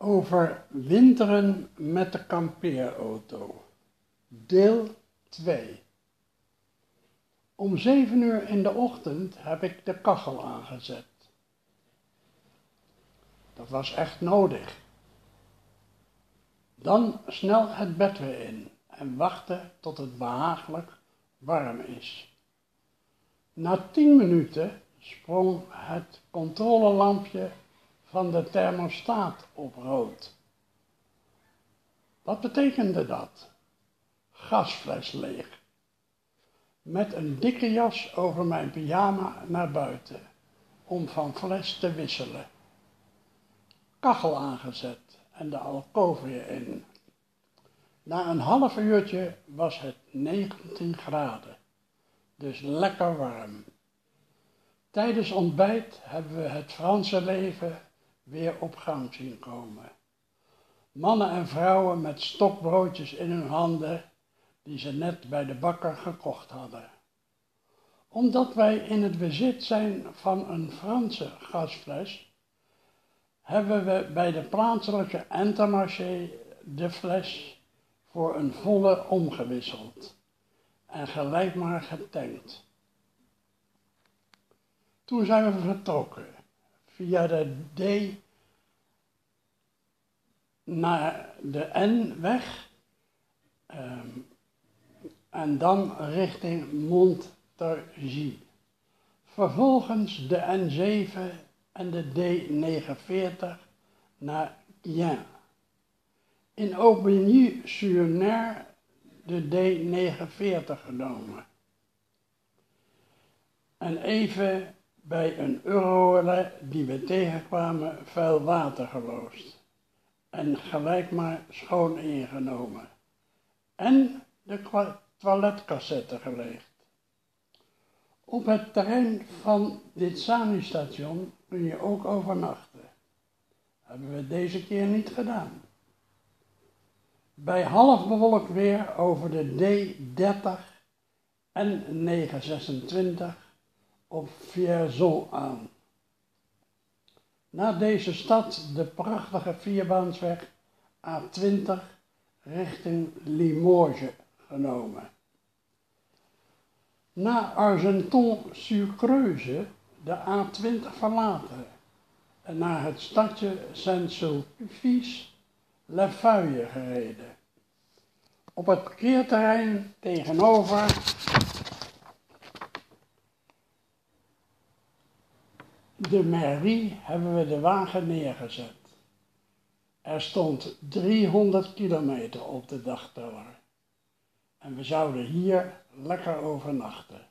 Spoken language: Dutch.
Over winteren met de kampeerauto. Deel 2. Om 7 uur in de ochtend heb ik de kachel aangezet. Dat was echt nodig. Dan snel het bed weer in en wachten tot het behagelijk warm is. Na 10 minuten sprong het controlelampje van de thermostaat op rood. Wat betekende dat? Gasfles leeg. Met een dikke jas over mijn pyjama naar buiten om van fles te wisselen. Kachel aangezet en de alkoof in. Na een half uurtje was het 19 graden, dus lekker warm. Tijdens ontbijt hebben we het Franse leven weer op gang zien komen. Mannen en vrouwen met stokbroodjes in hun handen die ze net bij de bakker gekocht hadden. Omdat wij in het bezit zijn van een Franse gasfles, hebben we bij de plaatselijke Intermarché de fles voor een volle omgewisseld en gelijk maar getankt. Toen zijn we vertrokken via de D naar de N-weg um, en dan richting Montargis. Vervolgens de N7 en de D49 naar Gien. In Aubigny-sur-Ner de D49 genomen. En even bij een eurole die we tegenkwamen vuil water geloosd en gelijk maar schoon ingenomen en de toiletcassette geleegd. Op het terrein van dit Sani-station kun je ook overnachten. Hebben we deze keer niet gedaan. Bij half bewolkt weer over de D30 en 926 op Vierzon aan. Na deze stad de prachtige vierbaansweg A20 richting Limoges genomen. Na Argenton-sur-Creuse de A20 verlaten en naar het stadje Saint-Sulpice-Le gereden. Op het parkeerterrein tegenover de mairie hebben we de wagen neergezet. Er stond 300 kilometer op de dagteller. En we zouden hier lekker overnachten.